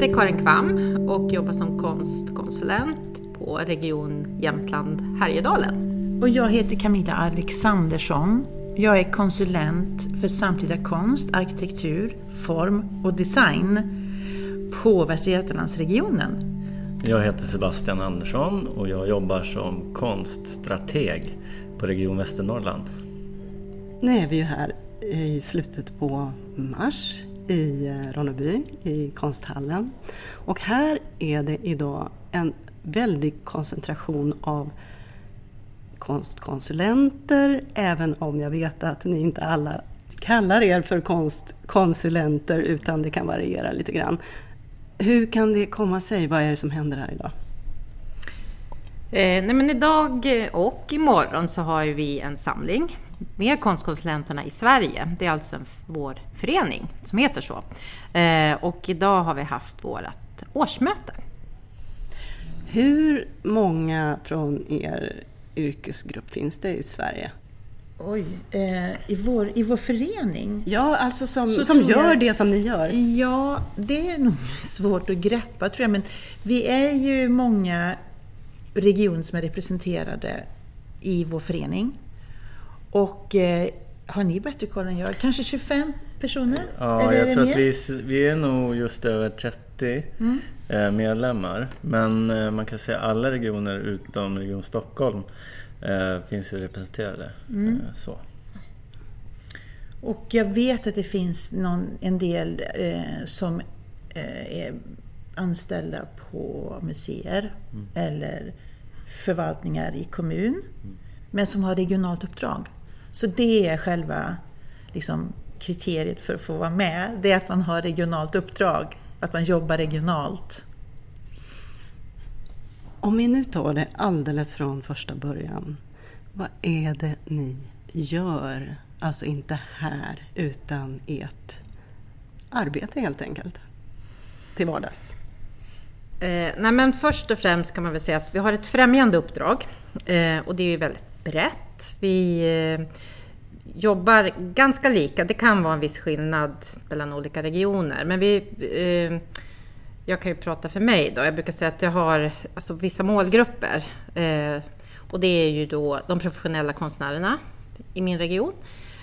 heter Karin Kvam och jobbar som konstkonsulent på Region Jämtland Härjedalen. Och jag heter Camilla Alexandersson. Jag är konsulent för samtida konst, arkitektur, form och design på Västra Götalandsregionen. Jag heter Sebastian Andersson och jag jobbar som konststrateg på Region Västernorrland. Nu är vi ju här i slutet på mars i eh, Ronneby i konsthallen. Och här är det idag en väldig koncentration av konstkonsulenter, även om jag vet att ni inte alla kallar er för konstkonsulenter utan det kan variera lite grann. Hur kan det komma sig? Vad är det som händer här idag? Eh, nej men idag och imorgon så har vi en samling med konstkonsulenterna i Sverige. Det är alltså en, vår förening som heter så. Eh, och idag har vi haft vårt årsmöte. Hur många från er yrkesgrupp finns det i Sverige? Oj, eh, i, vår, i vår förening? Ja, alltså som, som gör jag, det som ni gör. Ja, det är nog svårt att greppa tror jag, men vi är ju många regioner som är representerade i vår förening. Och eh, har ni bättre koll än jag? Kanske 25 personer? Ja, jag tror mer? att vi, vi är nog just över 30 mm. Eh, medlemmar. Men eh, man kan säga alla regioner utom Region Stockholm eh, finns ju representerade. Mm. så. Och jag vet att det finns någon, en del eh, som eh, är anställda på museer mm. eller förvaltningar i kommun. Mm. Men som har regionalt uppdrag. Så det är själva liksom, kriteriet för att få vara med. Det är att man har regionalt uppdrag, att man jobbar regionalt. Om vi nu tar det alldeles från första början. Vad är det ni gör? Alltså inte här, utan ert arbete helt enkelt. Till vardags. Eh, nej men först och främst kan man väl säga att vi har ett främjande uppdrag. Eh, och det är ju väldigt brett. Vi eh, jobbar ganska lika. Det kan vara en viss skillnad mellan olika regioner. Men vi, eh, jag kan ju prata för mig då. Jag brukar säga att jag har alltså, vissa målgrupper. Eh, och det är ju då de professionella konstnärerna i min region.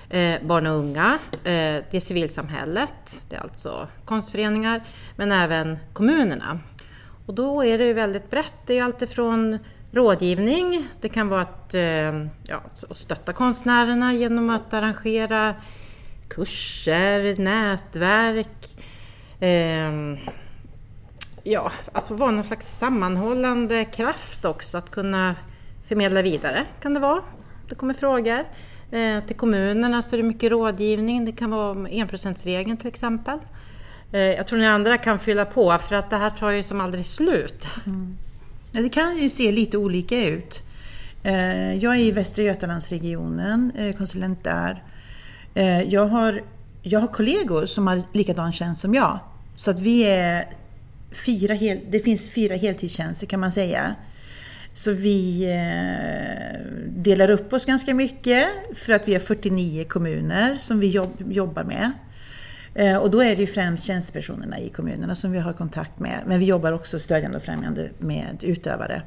Eh, barn och unga, eh, det är civilsamhället, det är alltså konstföreningar, men även kommunerna. Och då är det ju väldigt brett. Det är alltifrån rådgivning, det kan vara att, eh, ja, att stötta konstnärerna genom att arrangera kurser, nätverk. Eh, ja, alltså vara någon slags sammanhållande kraft också, att kunna förmedla vidare kan det vara. Det kommer frågor. Eh, till kommunerna så är det mycket rådgivning, det kan vara enprocentsregeln till exempel. Eh, jag tror ni andra kan fylla på för att det här tar ju som aldrig slut. Mm. Det kan ju se lite olika ut. Eh, jag är i Västra Götalandsregionen, eh, konsulent där. Eh, jag har, jag har kollegor som har likadan tjänst som jag. Så att vi är fyra hel, det finns fyra heltidstjänster kan man säga. Så vi delar upp oss ganska mycket för att vi har 49 kommuner som vi jobbar med. Eh, och då är det ju främst tjänstepersonerna i kommunerna som vi har kontakt med. Men vi jobbar också stödjande och främjande med utövare.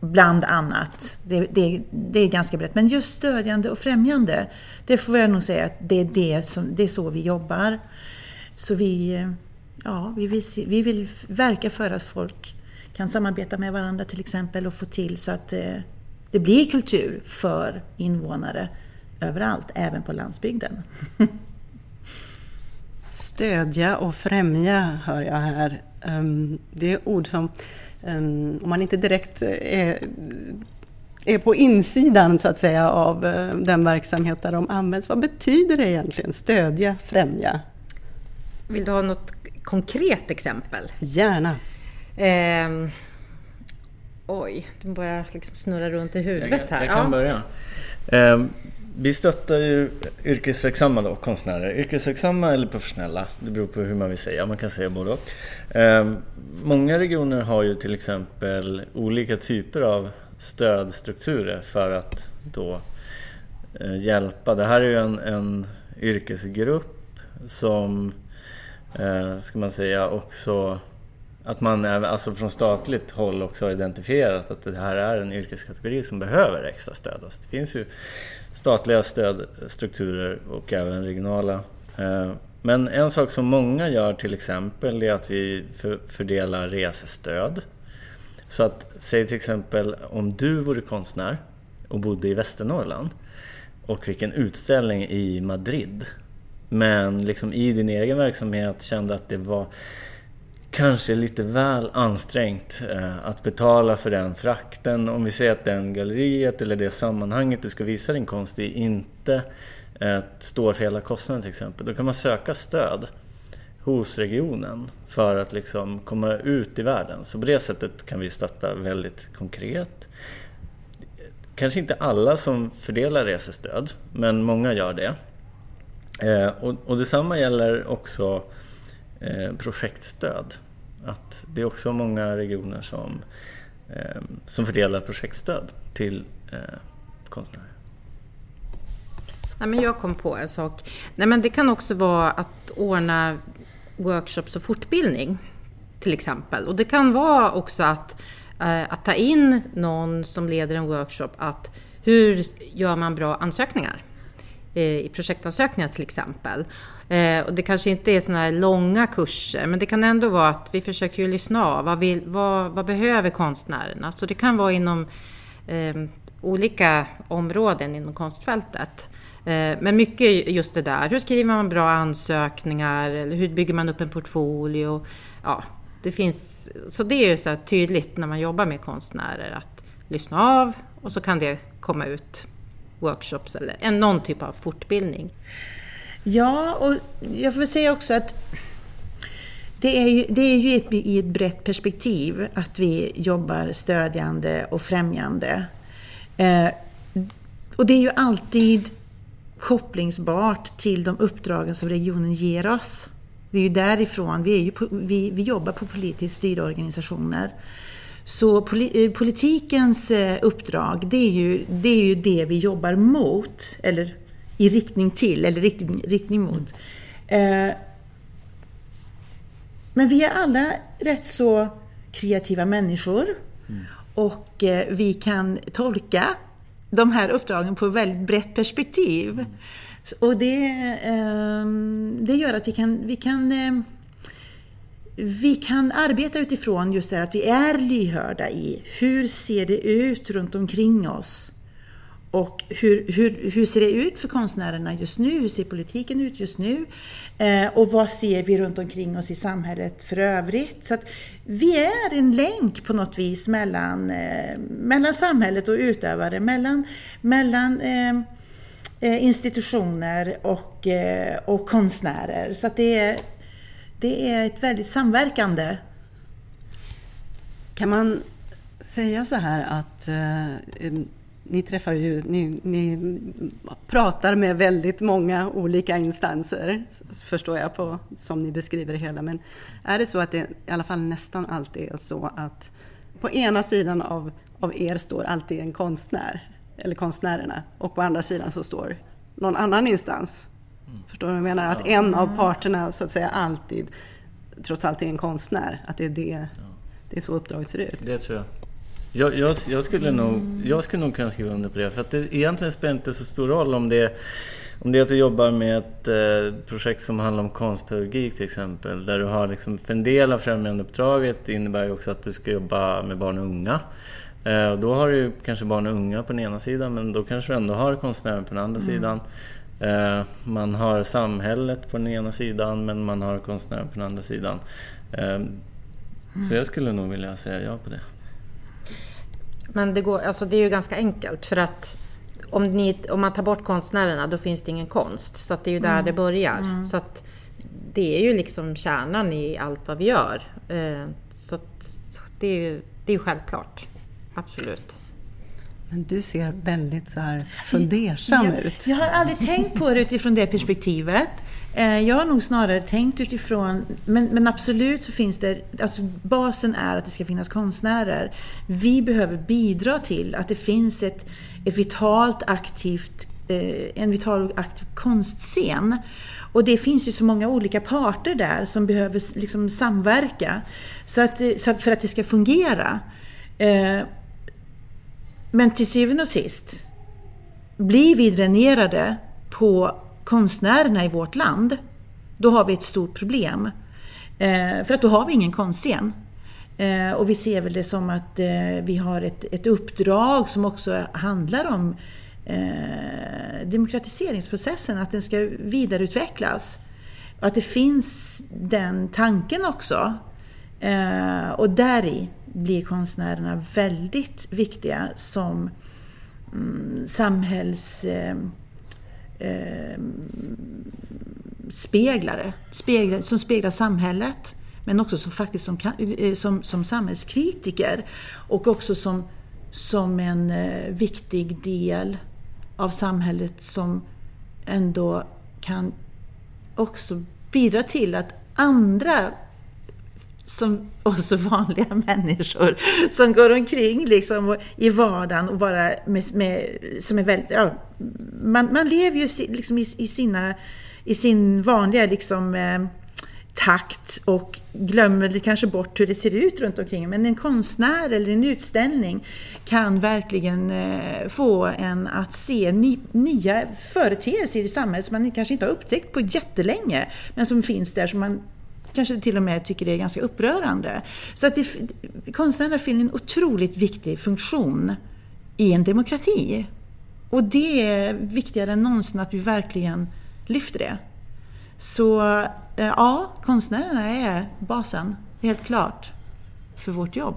Bland annat. Det, det, det är ganska brett. Men just stödjande och främjande, det får jag nog säga att det är, det som, det är så vi jobbar. Så vi, ja, vi, vill, vi vill verka för att folk kan samarbeta med varandra till exempel och få till så att det, det blir kultur för invånare överallt, även på landsbygden. Stödja och främja hör jag här. Ehm, det är ord som, ehm, om man inte direkt är, är på insidan så att säga av eh, den verksamhet där de används. Vad betyder det egentligen? Stödja, främja? Vill du ha något konkret exempel? Gärna. Eh, oj, du börjar liksom snurra runt i huvudet här. Jag kan ja. börja. Eh, vi stöttar ju yrkesverksamma då, konstnärer. Yrkesverksamma eller professionella, det beror på hur man vill säga. Man kan säga både och. Eh, många regioner har ju till exempel olika typer av stödstrukturer för att då eh, hjälpa. Det här är ju en, en yrkesgrupp som eh, ska man säga också att man alltså från statligt håll också har identifierat att det här är en yrkeskategori som behöver extra stöd. Alltså det finns ju statliga stödstrukturer och även regionala. Eh, men en sak som många gör till exempel är att vi fördelar resestöd. Så att, säg till exempel om du vore konstnär och bodde i Västernorrland och fick en utställning i Madrid men liksom i din egen verksamhet kände att det var kanske lite väl ansträngt eh, att betala för den frakten. Om vi säger att den galleriet eller det sammanhanget du ska visa din konst i inte eh, står för hela kostnaden till exempel. Då kan man söka stöd hos regionen för att liksom komma ut i världen. Så på det sättet kan vi stötta väldigt konkret. Kanske inte alla som fördelar resestöd, men många gör det. Eh, och, och detsamma gäller också eh, projektstöd. Att det är också många regioner som, eh, som fördelar projektstöd till eh, konstnärer. Nej, men jag kom på en sak. Nej, men det kan också vara att ordna workshops och fortbildning till exempel. Och det kan vara också att, eh, att ta in någon som leder en workshop att hur gör man bra ansökningar? Eh, I projektansökningar till exempel. Eh, och det kanske inte är sådana här långa kurser, men det kan ändå vara att vi försöker ju lyssna av. Vad, vill, vad, vad behöver konstnärerna? Så det kan vara inom eh, olika områden inom konstfältet. Eh, men mycket just det där, hur skriver man bra ansökningar? Eller hur bygger man upp en portfolio? Ja, det finns, så det är ju så tydligt när man jobbar med konstnärer att lyssna av och så kan det komma ut workshops eller någon typ av fortbildning. Ja, och jag får säga också att det är ju, det är ju ett, i ett brett perspektiv att vi jobbar stödjande och främjande. Eh, och det är ju alltid kopplingsbart till de uppdragen som regionen ger oss. Det är ju därifrån, vi, är ju, vi, vi jobbar på politiskt styrda organisationer. Så eh, politikens eh, uppdrag, det är, ju, det är ju det vi jobbar mot, eller i riktning till, eller riktning, riktning mot. Mm. men vi är alla rätt så kreativa människor. Mm. Och vi kan tolka de här uppdragen på ett väldigt brett perspektiv. Mm. Och det, ehm, det gör att vi kan, vi kan ehm, vi kan arbeta utifrån just det att vi är lyhörda i hur ser det ut runt omkring oss? Och hur, hur, hur ser det ut för konstnärerna just nu? Hur ser politiken ut just nu? Eh, och vad ser vi runt omkring oss i samhället för övrigt? Så att vi är en länk på något vis mellan, eh, mellan samhället och utövare, mellan, mellan eh, eh institutioner och, eh, och konstnärer. Så att det, är, det är ett väldigt samverkande. Kan man säga så här att eh, ni träffar ju, ni, ni, pratar med väldigt många olika instanser, förstår jag på som ni beskriver det hela. Men är det så att det i alla fall nästan alltid är så att på ena sidan av, av er står alltid en konstnär, eller konstnärerna, och på andra sidan så står någon annan instans. Mm. Förstår du vad jag menar? Att en av parterna så att säga alltid, trots allt är en konstnär, att det är det, det är så uppdraget ser ut. Det tror jag. Jag, jag, jag, skulle nog, jag skulle nog kunna skriva under på det. För att det egentligen spelar inte så stor roll om det, om det är att du jobbar med ett eh, projekt som handlar om konstpedagogik till exempel. Där du har liksom, för en del av främjandeuppdraget innebär ju också att du ska jobba med barn och unga. Eh, och då har du kanske barn och unga på den ena sidan men då kanske du ändå har konstnären på den andra mm. sidan. Eh, man har samhället på den ena sidan men man har konstnären på den andra sidan. Eh, så jag skulle nog vilja säga ja på det. Men det, går, alltså det är ju ganska enkelt för att om, ni, om man tar bort konstnärerna då finns det ingen konst. Så det är ju där mm. det börjar. Mm. Så att det är ju liksom kärnan i allt vad vi gör. Eh, så det är ju det är självklart. Absolut. Men du ser väldigt så här fundersam jag, ut. Jag har aldrig tänkt på det utifrån det perspektivet. Eh, jag har nog snarare tänkt utifrån, men, men absolut så finns det, alltså basen är att det ska finnas konstnärer. Vi behöver bidra till att det finns ett, ett vitalt aktivt, eh, en vital och aktiv konstscen. Och det finns ju så många olika parter där som behöver liksom samverka så att, eh, så för att det ska fungera. Men till syvende och sist, blir vi dränerade på konstnärerna i vårt land, då har vi ett stort problem. Eh, för att då har vi ingen konstscen. Eh, och vi ser väl det som att eh, vi har ett, ett uppdrag som också handlar om eh, demokratiseringsprocessen, att den ska vidareutvecklas. Och att det finns den tanken också. Eh, och där i blir konstnärerna väldigt viktiga som mm, samhälls... Eh, Eh, eh, speglare, speglar, som speglar samhället men också som, faktiskt som, eh, som, som samhällskritiker och också som, som en eh, viktig del av samhället som ändå kan också bidra till att andra som också vanliga människor som går omkring liksom i vardagen och bara med, med som är väldigt, ja, man, man lever ju liksom i, i, sina, i sin vanliga liksom eh, takt och glömmer kanske bort hur det ser ut runt omkring. Men en konstnär eller en utställning kan verkligen eh, få en att se ny, nya företeelser i samhället som man kanske inte har upptäckt på jättelänge, men som finns där som man kanske till och med tycker det är ganska upprörande. Så att det, konstnärerna fyller en otroligt viktig funktion i en demokrati. Och det är viktigare än någonsin att vi verkligen lyfter det. Så eh, ja, konstnärerna är basen, helt klart, för vårt jobb.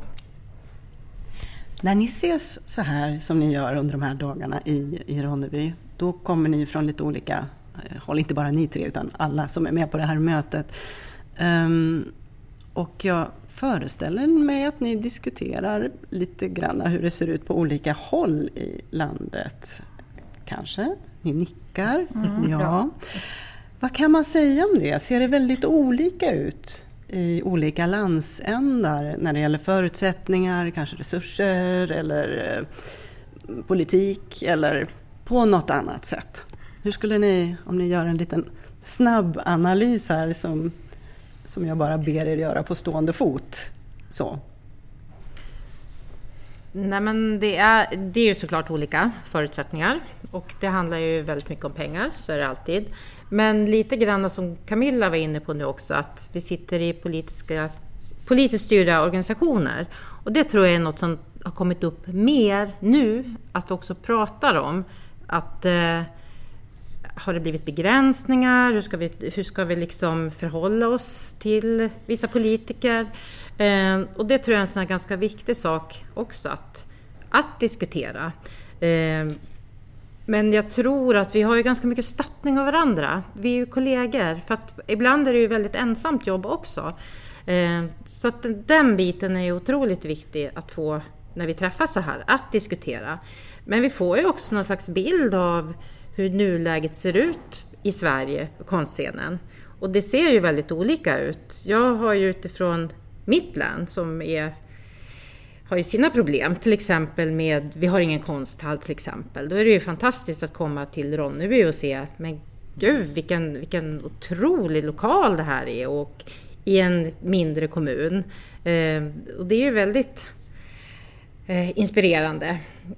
När ni ses så här som ni gör under de här dagarna i, i Ronneby, då kommer ni från lite olika eh, håll, inte bara ni tre utan alla som är med på det här mötet. Um, och jag föreställer mig att ni diskuterar lite grann hur det ser ut på olika håll i landet. Kanske? Ni nickar? Mm, ja. Vad kan man säga om det? Ser det väldigt olika ut i olika landsändar när det gäller förutsättningar, kanske resurser eller eh, politik eller på något annat sätt? Hur skulle ni, om ni gör en liten snabb analys här som, som jag bara ber er göra på stående fot. Så. Nej men det är, det är ju såklart olika förutsättningar och det handlar ju väldigt mycket om pengar, så är det alltid. Men lite grann som Camilla var inne på nu också, att vi sitter i politiska, politiskt styrda organisationer. Och det tror jag är något som har kommit upp mer nu, att vi också pratar om. Att eh, har det blivit begränsningar? Hur ska vi, hur ska vi liksom förhålla oss till vissa politiker? Eh, och det tror jag är en sån ganska viktig sak också att, att diskutera. Eh, men jag tror att vi har ju ganska mycket stöttning av varandra. Vi är ju kollegor. För att ibland är det ju väldigt ensamt jobb också. Eh, så att den biten är ju otroligt viktig att få när vi träffas så här, att diskutera. Men vi får ju också någon slags bild av hur nuläget ser ut i Sverige, konstscenen. Och det ser ju väldigt olika ut. Jag har ju utifrån mitt län som är har ju sina problem, till exempel med, vi har ingen konsthall till exempel. Då är det ju fantastiskt att komma till Ronneby och se, men gud vilken, vilken otrolig lokal det här är och i en mindre kommun. Eh, och det är ju väldigt eh, inspirerande.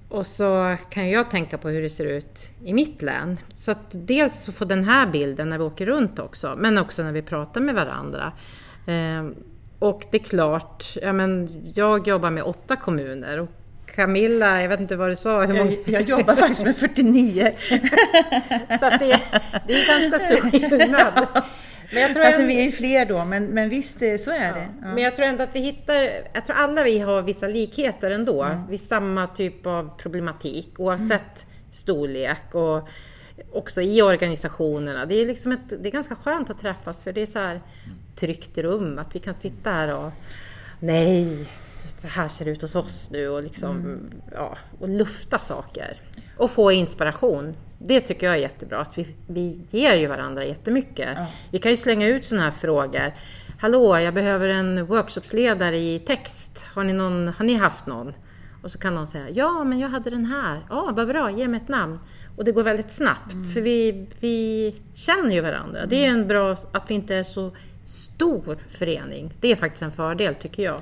Och så kan jag tänka på hur det ser ut i mitt län. Så att dels så får den här bilden när vi åker runt också, men också när vi pratar med varandra. Eh, och det är klart, ja, men jag jobbar med åtta kommuner och Camilla, jag vet inte vad du sa. Hur många... jag, jag jobbar faktiskt med 49. så det, det är ganska stor skillnad. Men jag tror alltså, vi är fler då, men, men visst, så är ja. det. Ja. Men jag tror ändå att vi hittar, jag tror alla vi har vissa likheter ändå, mm. vid samma typ av problematik, oavsett mm. storlek och också i organisationerna. Det är, liksom ett, det är ganska skönt att träffas, för det är så här, tryggt rum. Att vi kan sitta här och nej, så här ser det ut hos oss nu och liksom mm. ja, och lufta saker. Och få inspiration. Det tycker jag är jättebra, att vi, vi ger ju varandra jättemycket. Ja. Vi kan ju slänga ut sådana här frågor. Hallå, jag behöver en workshopsledare i text. Har ni, någon, har ni haft någon? Och så kan någon säga, ja men jag hade den här, ja vad bra, ge mig ett namn. Och det går väldigt snabbt, mm. för vi, vi känner ju varandra. Det är en bra, att vi inte är så stor förening. Det är faktiskt en fördel tycker jag.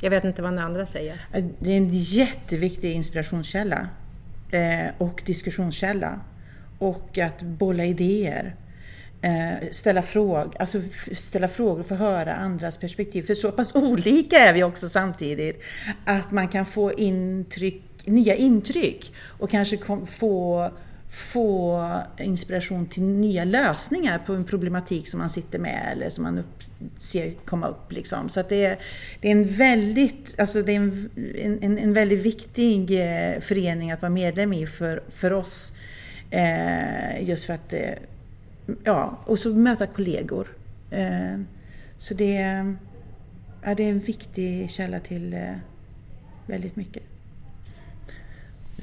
Jag vet inte vad ni andra säger. Det är en jätteviktig inspirationskälla Eh, och diskussionskälla. Och att bolla idéer. Eh, ställa, fråg, alltså ställa frågor för att höra andras perspektiv. För så pass olika är vi också samtidigt. Att man kan få intryck, nya intryck och kanske få få inspiration till nya lösningar på en problematik som man sitter med eller som man upp, ser komma upp. Liksom. Så att det, är, det är en väldigt, alltså det är en, en, en väldigt viktig eh, förening att vara medlem i för, för oss. Eh, just för att, eh, ja, och så möta kollegor. Eh, så det, ja, det är en viktig källa till eh, väldigt mycket.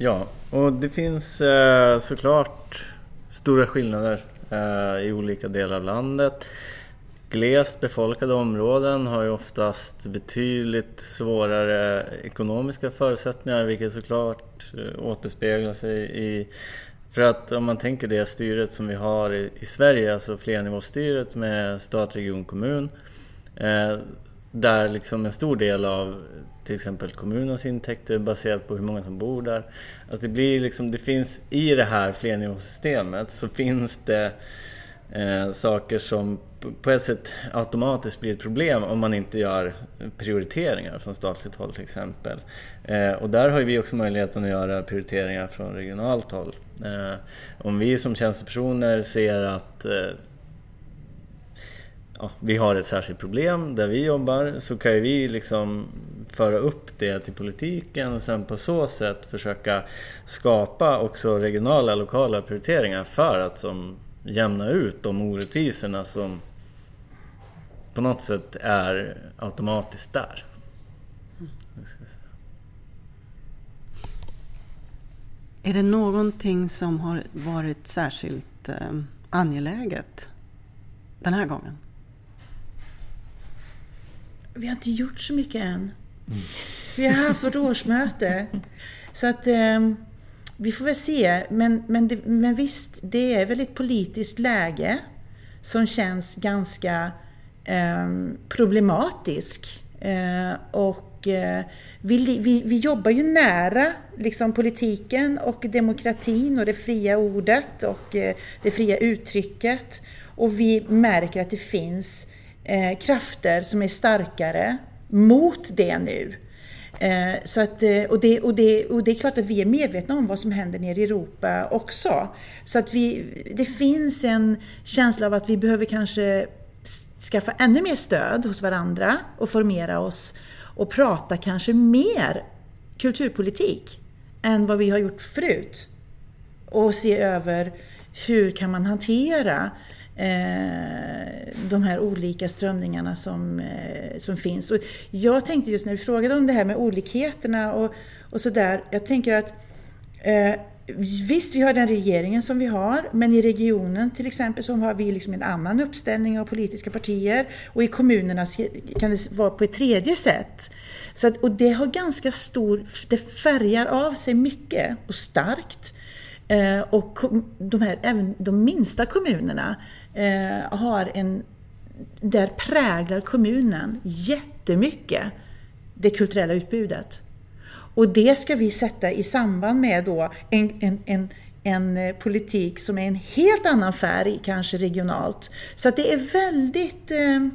Ja, och det finns eh, såklart stora skillnader eh, i olika delar av landet. Glest befolkade områden har ju oftast betydligt svårare ekonomiska förutsättningar vilket såklart eh, återspeglar sig i för att om man tänker det styret som vi har i, i Sverige, alltså flernivåstyret med stat, region, kommun eh, där liksom en stor del av till exempel kommunens intäkter baserat på hur många som bor där. Alltså det, blir liksom, det finns i det här flernivåsystemet så finns det eh, saker som på ett sätt automatiskt blir ett problem om man inte gör prioriteringar från statligt håll till exempel. Eh, och där har vi också möjligheten att göra prioriteringar från regionalt håll. Eh, om vi som tjänstepersoner ser att eh, ja, vi har ett särskilt problem där vi jobbar så kan ju vi liksom föra upp det till politiken och sen på så sätt försöka skapa också regionala, lokala prioriteringar för att som jämna ut de orättvisorna som på något sätt är automatiskt där. Är det någonting som har varit särskilt eh, angeläget den här gången? Vi har inte gjort så mycket än. Vi har haft vårt årsmöte. Så att eh, vi får väl se. Men, men, det, men visst, det är väl ett politiskt läge som känns ganska eh, problematisk. Eh, och eh, vi, vi, vi jobbar ju nära liksom, politiken och demokratin och det fria ordet och eh, det fria uttrycket. Och vi märker att det finns eh, krafter som är starkare mot det nu. Eh, så att, eh, och, det, och, det, och det är klart att vi är medvetna om vad som händer nere i Europa också. Så att vi, det finns en känsla av att vi behöver kanske skaffa ännu mer stöd hos varandra och formera oss och prata kanske mer kulturpolitik än vad vi har gjort förut. Och se över hur kan man hantera Eh, de här olika strömningarna som, eh, som finns. Och jag tänkte just när du frågade om det här med olikheterna och, och sådär, jag tänker att eh, Visst, vi har den regeringen som vi har, men i regionen till exempel så har vi liksom en annan uppställning av politiska partier och i kommunerna kan det vara på ett tredje sätt. Så att, och det har ganska stor, det färgar av sig mycket och starkt. Eh, och de här, även de minsta kommunerna eh, har en... Där präglar kommunen jättemycket det kulturella utbudet. Och det ska vi sätta i samband med då en, en, en, en eh, politik som är en helt annan färg, kanske regionalt. Så att det är väldigt... Eh,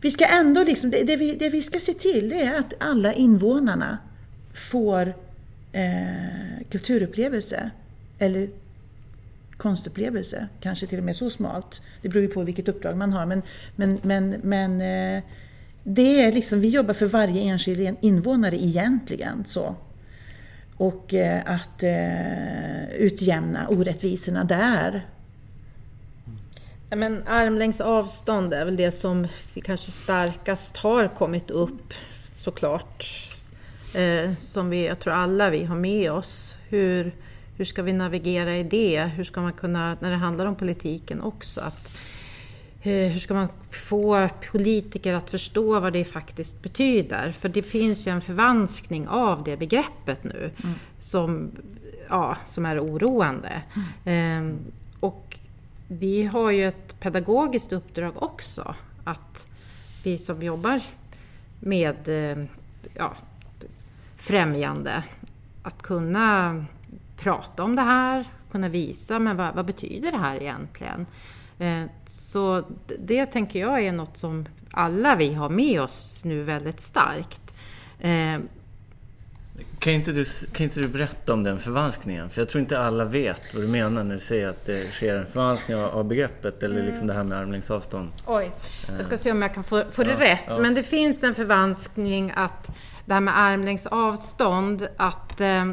vi ska ändå liksom, det, det, vi, det vi ska se till det är att alla invånarna får eh, kulturupplevelse eller konstupplevelse. Kanske till och med så smalt. Det beror ju på vilket uppdrag man har. Men, men, men, men eh, det är liksom, vi jobbar för varje enskild invånare egentligen. Så. Och eh, att eh, utjämna orättvisorna där. Ja, men armlängds avstånd är väl det som kanske starkast har kommit upp såklart. Eh, som vi, jag tror alla vi har med oss. Hur, hur ska vi navigera i det? Hur ska man kunna, när det handlar om politiken också, att hur ska man få politiker att förstå vad det faktiskt betyder? För det finns ju en förvanskning av det begreppet nu mm. som, ja, som är oroande. Mm. Eh, och vi har ju ett pedagogiskt uppdrag också. Att vi som jobbar med eh, ja, främjande, att kunna prata om det här, kunna visa men vad, vad betyder det här egentligen? Eh, så det tänker jag är något som alla vi har med oss nu väldigt starkt. Eh, kan inte, du, kan inte du berätta om den förvanskningen? För jag tror inte alla vet vad du menar när du säger att det sker en förvanskning av, begreppet eller liksom det här med armlängds avstånd. Oj, jag ska se om jag kan få, få det ja, rätt. Ja. Men det finns en förvanskning att det här med armlängds avstånd, att eh,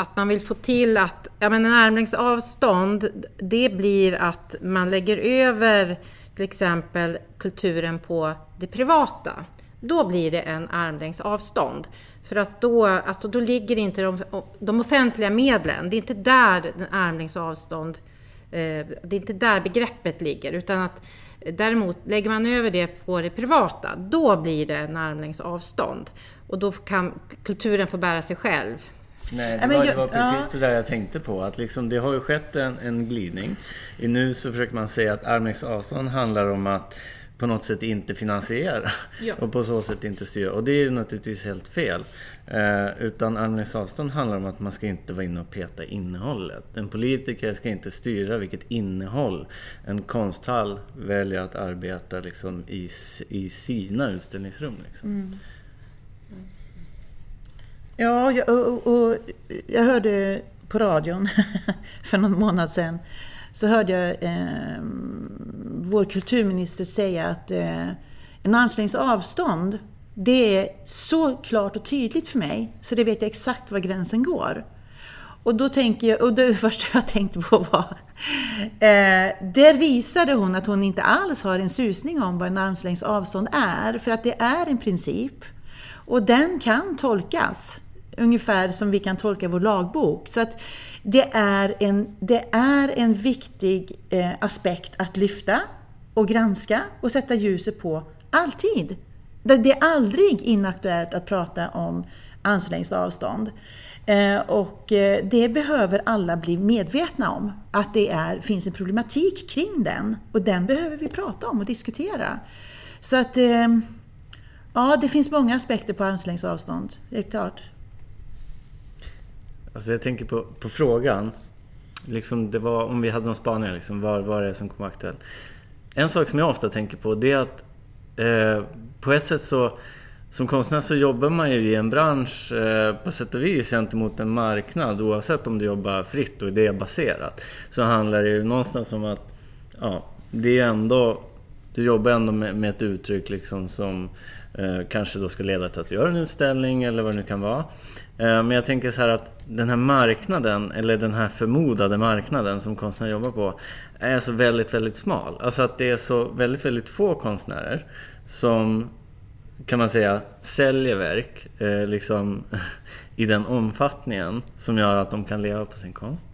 att man vill få till att, ja men en armlängds avstånd, det blir att man lägger över till exempel kulturen på det privata. Då blir det en armlängds avstånd. För att då, alltså då ligger inte de, de offentliga medlen, det är inte där en armlängds avstånd, eh, det är inte där begreppet ligger, utan att däremot lägger man över det på det privata, då blir det en armlängds avstånd. Och då kan kulturen få bära sig själv. Nej, det, var, det var precis ja. det där jag tänkte på. Att liksom, det har ju skett en, en glidning. I nu så försöker man säga att armlängds avstånd handlar om att på något sätt inte finansiera ja. och på så sätt inte styra. Och det är naturligtvis helt fel. Eh, utan armlängds avstånd handlar om att man ska inte vara inne och peta innehållet. En politiker ska inte styra vilket innehåll en konsthall väljer att arbeta liksom, i, i sina utställningsrum. Liksom. Mm. Ja, jag, och, och, jag hörde på radion för någon månad sedan så hörde jag eh, vår kulturminister säga att eh, en armslängds avstånd det är så klart och tydligt för mig så det vet jag exakt var gränsen går. Och då tänker jag, och det första jag tänkte på var, eh, där visade hon att hon inte alls har en susning om vad en armslängds avstånd är, för att det är en princip. Och den kan tolkas ungefär som vi kan tolka vår lagbok. Så att det är en, det är en viktig eh, aspekt att lyfta och granska och sätta ljuset på, alltid. Det, det är aldrig inaktuellt att prata om armslängds avstånd. Eh, och eh, det behöver alla bli medvetna om, att det är, finns en problematik kring den. Och den behöver vi prata om och diskutera. Så att, eh, ja, det finns många aspekter på armslängds avstånd, helt klart. Alltså jag tänker på, på frågan. Liksom det var, om vi hade någon spaning, liksom, vad var det som kom aktuellt? En sak som jag ofta tänker på det är att eh, på ett sätt så som konstnär så jobbar man ju i en bransch eh, på sätt och vis gentemot en marknad oavsett om du jobbar fritt och idébaserat. Så handlar det ju någonstans om att ja, det är ändå, du jobbar ändå med, med ett uttryck liksom som eh, kanske då ska leda till att du gör en utställning eller vad det nu kan vara. Eh, men jag tänker så här att den här marknaden, eller den här förmodade marknaden som konstnärer jobbar på, är så väldigt, väldigt smal. Alltså att det är så väldigt, väldigt få konstnärer som kan man säga säljer verk eh, liksom, i den omfattningen som gör att de kan leva på sin konst.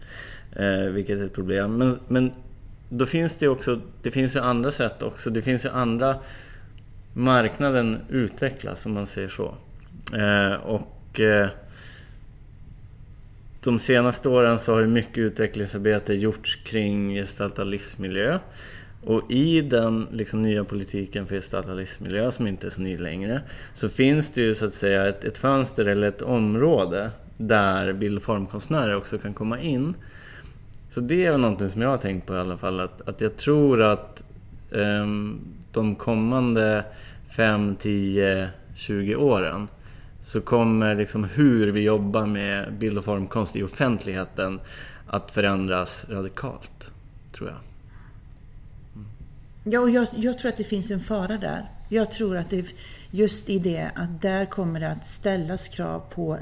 Eh, vilket är ett problem. Men, men då finns det också, det finns ju andra sätt också. Det finns ju andra, marknaden utvecklas om man säger så. Eh, och eh, de senaste åren så har mycket utvecklingsarbete gjorts kring gestaltad livsmiljö. Och i den liksom, nya politiken för gestaltad livsmiljö, som inte är så ny längre, så finns det ju så att säga ett, ett fönster eller ett område där bild och formkonstnärer också kan komma in. Så det är väl någonting som jag har tänkt på i alla fall, att, att jag tror att um, de kommande 5, 10, 20 åren så kommer liksom hur vi jobbar med bild och formkonst i offentligheten att förändras radikalt, tror jag. Mm. Ja, och jag, jag, tror att det finns en fara där. Jag tror att det just i det att där kommer det att ställas krav på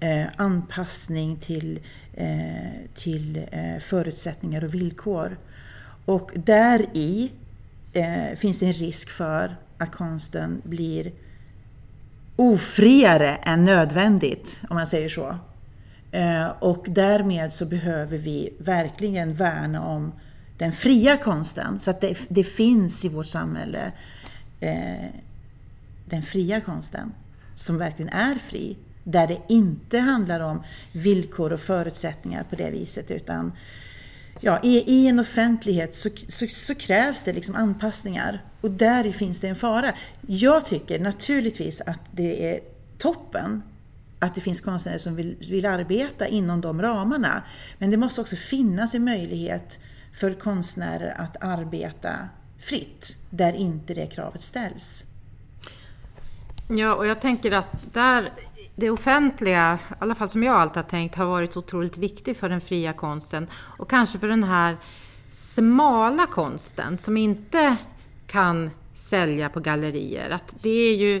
eh, anpassning till, eh, till eh, förutsättningar och villkor. Och där i eh, finns det en risk för att konsten blir ofriare än nödvändigt, om man säger så. Eh, och därmed så behöver vi verkligen värna om den fria konsten. Så att det, det finns i vårt samhälle eh, den fria konsten som verkligen är fri. Där det inte handlar om villkor och förutsättningar på det viset utan ja, i, i en offentlighet så, så, så, krävs det liksom anpassningar och där finns det en fara. Jag tycker naturligtvis att det är toppen att det finns konstnärer som vill, vill arbeta inom de ramarna. Men det måste också finnas en möjlighet för konstnärer att arbeta fritt där inte det kravet ställs. Ja, och jag tänker att där det offentliga, i alla fall som jag alltid har tänkt, har varit otroligt viktigt för den fria konsten och kanske för den här smala konsten som inte kan sälja på gallerier. Att det är ju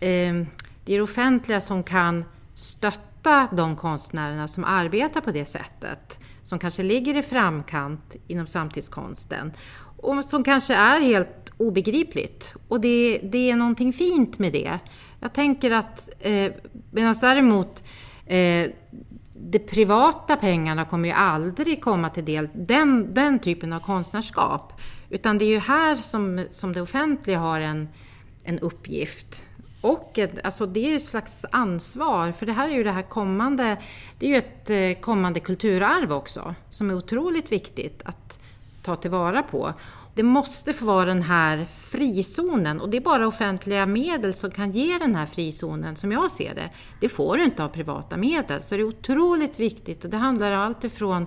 eh, det, är det offentliga som kan stötta de konstnärerna som arbetar på det sättet. Som kanske ligger i framkant inom samtidskonsten. Och som kanske är helt obegripligt. Och det, det är någonting fint med det. Jag tänker att eh, medan däremot eh, de privata pengarna kommer ju aldrig komma till del den, den typen av konstnärskap. Utan det är ju här som, som det offentliga har en, en uppgift. Och ett, alltså det är ju ett slags ansvar, för det här är ju det här kommande, det är ju ett eh, kommande kulturarv också, som är otroligt viktigt att ta tillvara på. Det måste få vara den här frizonen och det är bara offentliga medel som kan ge den här frizonen som jag ser det. Det får du inte av privata medel, så det är otroligt viktigt. Och det handlar om allt ifrån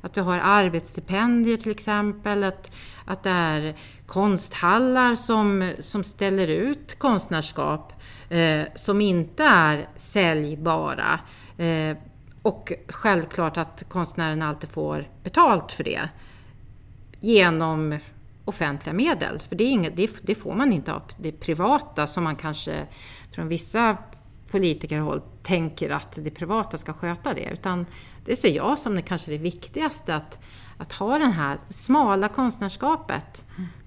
att vi har arbetsstipendier till exempel, att, att det är konsthallar som, som ställer ut konstnärskap eh, som inte är säljbara. Eh, och självklart att konstnären alltid får betalt för det genom offentliga medel. För det, är inget, det, det, får man inte av det privata som man kanske från vissa politikerhåll tänker att det privata ska sköta det. Utan det ser jag som det kanske det viktigaste, att, att ha det här smala konstnärskapet.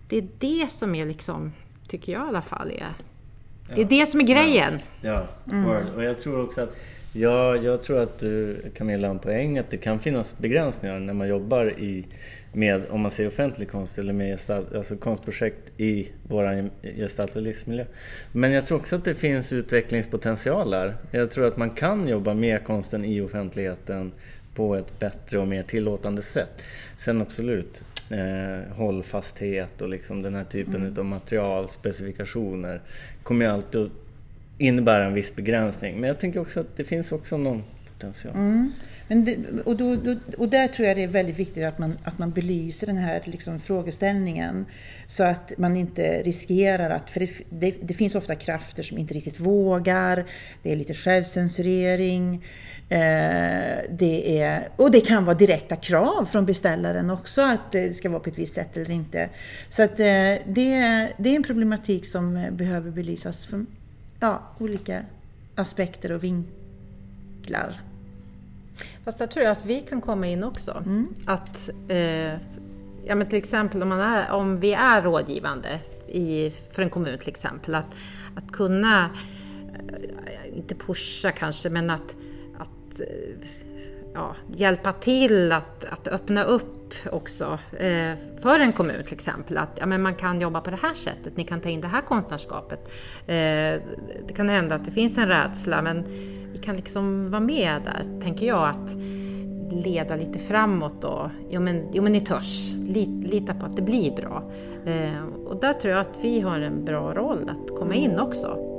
Det är det som är liksom, tycker jag i alla fall, är, det är det som är grejen. Ja, ja. Mm. och jag tror också att Ja, jag tror att du Camilla har en poäng att det kan finnas begränsningar när man jobbar i, med, om man ser offentlig konst eller med gestalt, alltså konstprojekt i vår gestaltade livsmiljö. Men jag tror också att det finns utvecklingspotential där. Jag tror att man kan jobba med konsten i offentligheten på ett bättre och mer tillåtande sätt. Sen absolut, eh, hållfasthet och liksom den här typen mm. av materialspecifikationer kommer ju alltid att innebära en viss begränsning. Men jag tänker också att det finns också någon potential. Mm. Men det, och, då, då, och där tror jag det är väldigt viktigt att man, att man belyser den här liksom frågeställningen. Så att man inte riskerar att, för det, det, det, finns ofta krafter som inte riktigt vågar, det är lite självcensurering. Eh, det är, och det kan vara direkta krav från beställaren också att det ska vara på ett visst sätt eller inte. Så att eh, det, det är en problematik som behöver belysas från ja, olika aspekter och vinklar. Fast jag tror att vi kan komma in också. Mm. Att, eh, ja, men till exempel om, man är, om vi är rådgivande i, för en kommun till exempel, att, att kunna, eh, inte pusha kanske, men att, att eh, ja, hjälpa till att, att öppna upp också eh, för en kommun till exempel. Att ja, men man kan jobba på det här sättet, ni kan ta in det här konstnärskapet. Eh, det kan hända att det finns en rädsla men vi kan liksom vara med där, tänker jag, att leda lite framåt och jo men, jo, men ni törs, lita på att det blir bra. Eh, och där tror jag att vi har en bra roll att komma in också.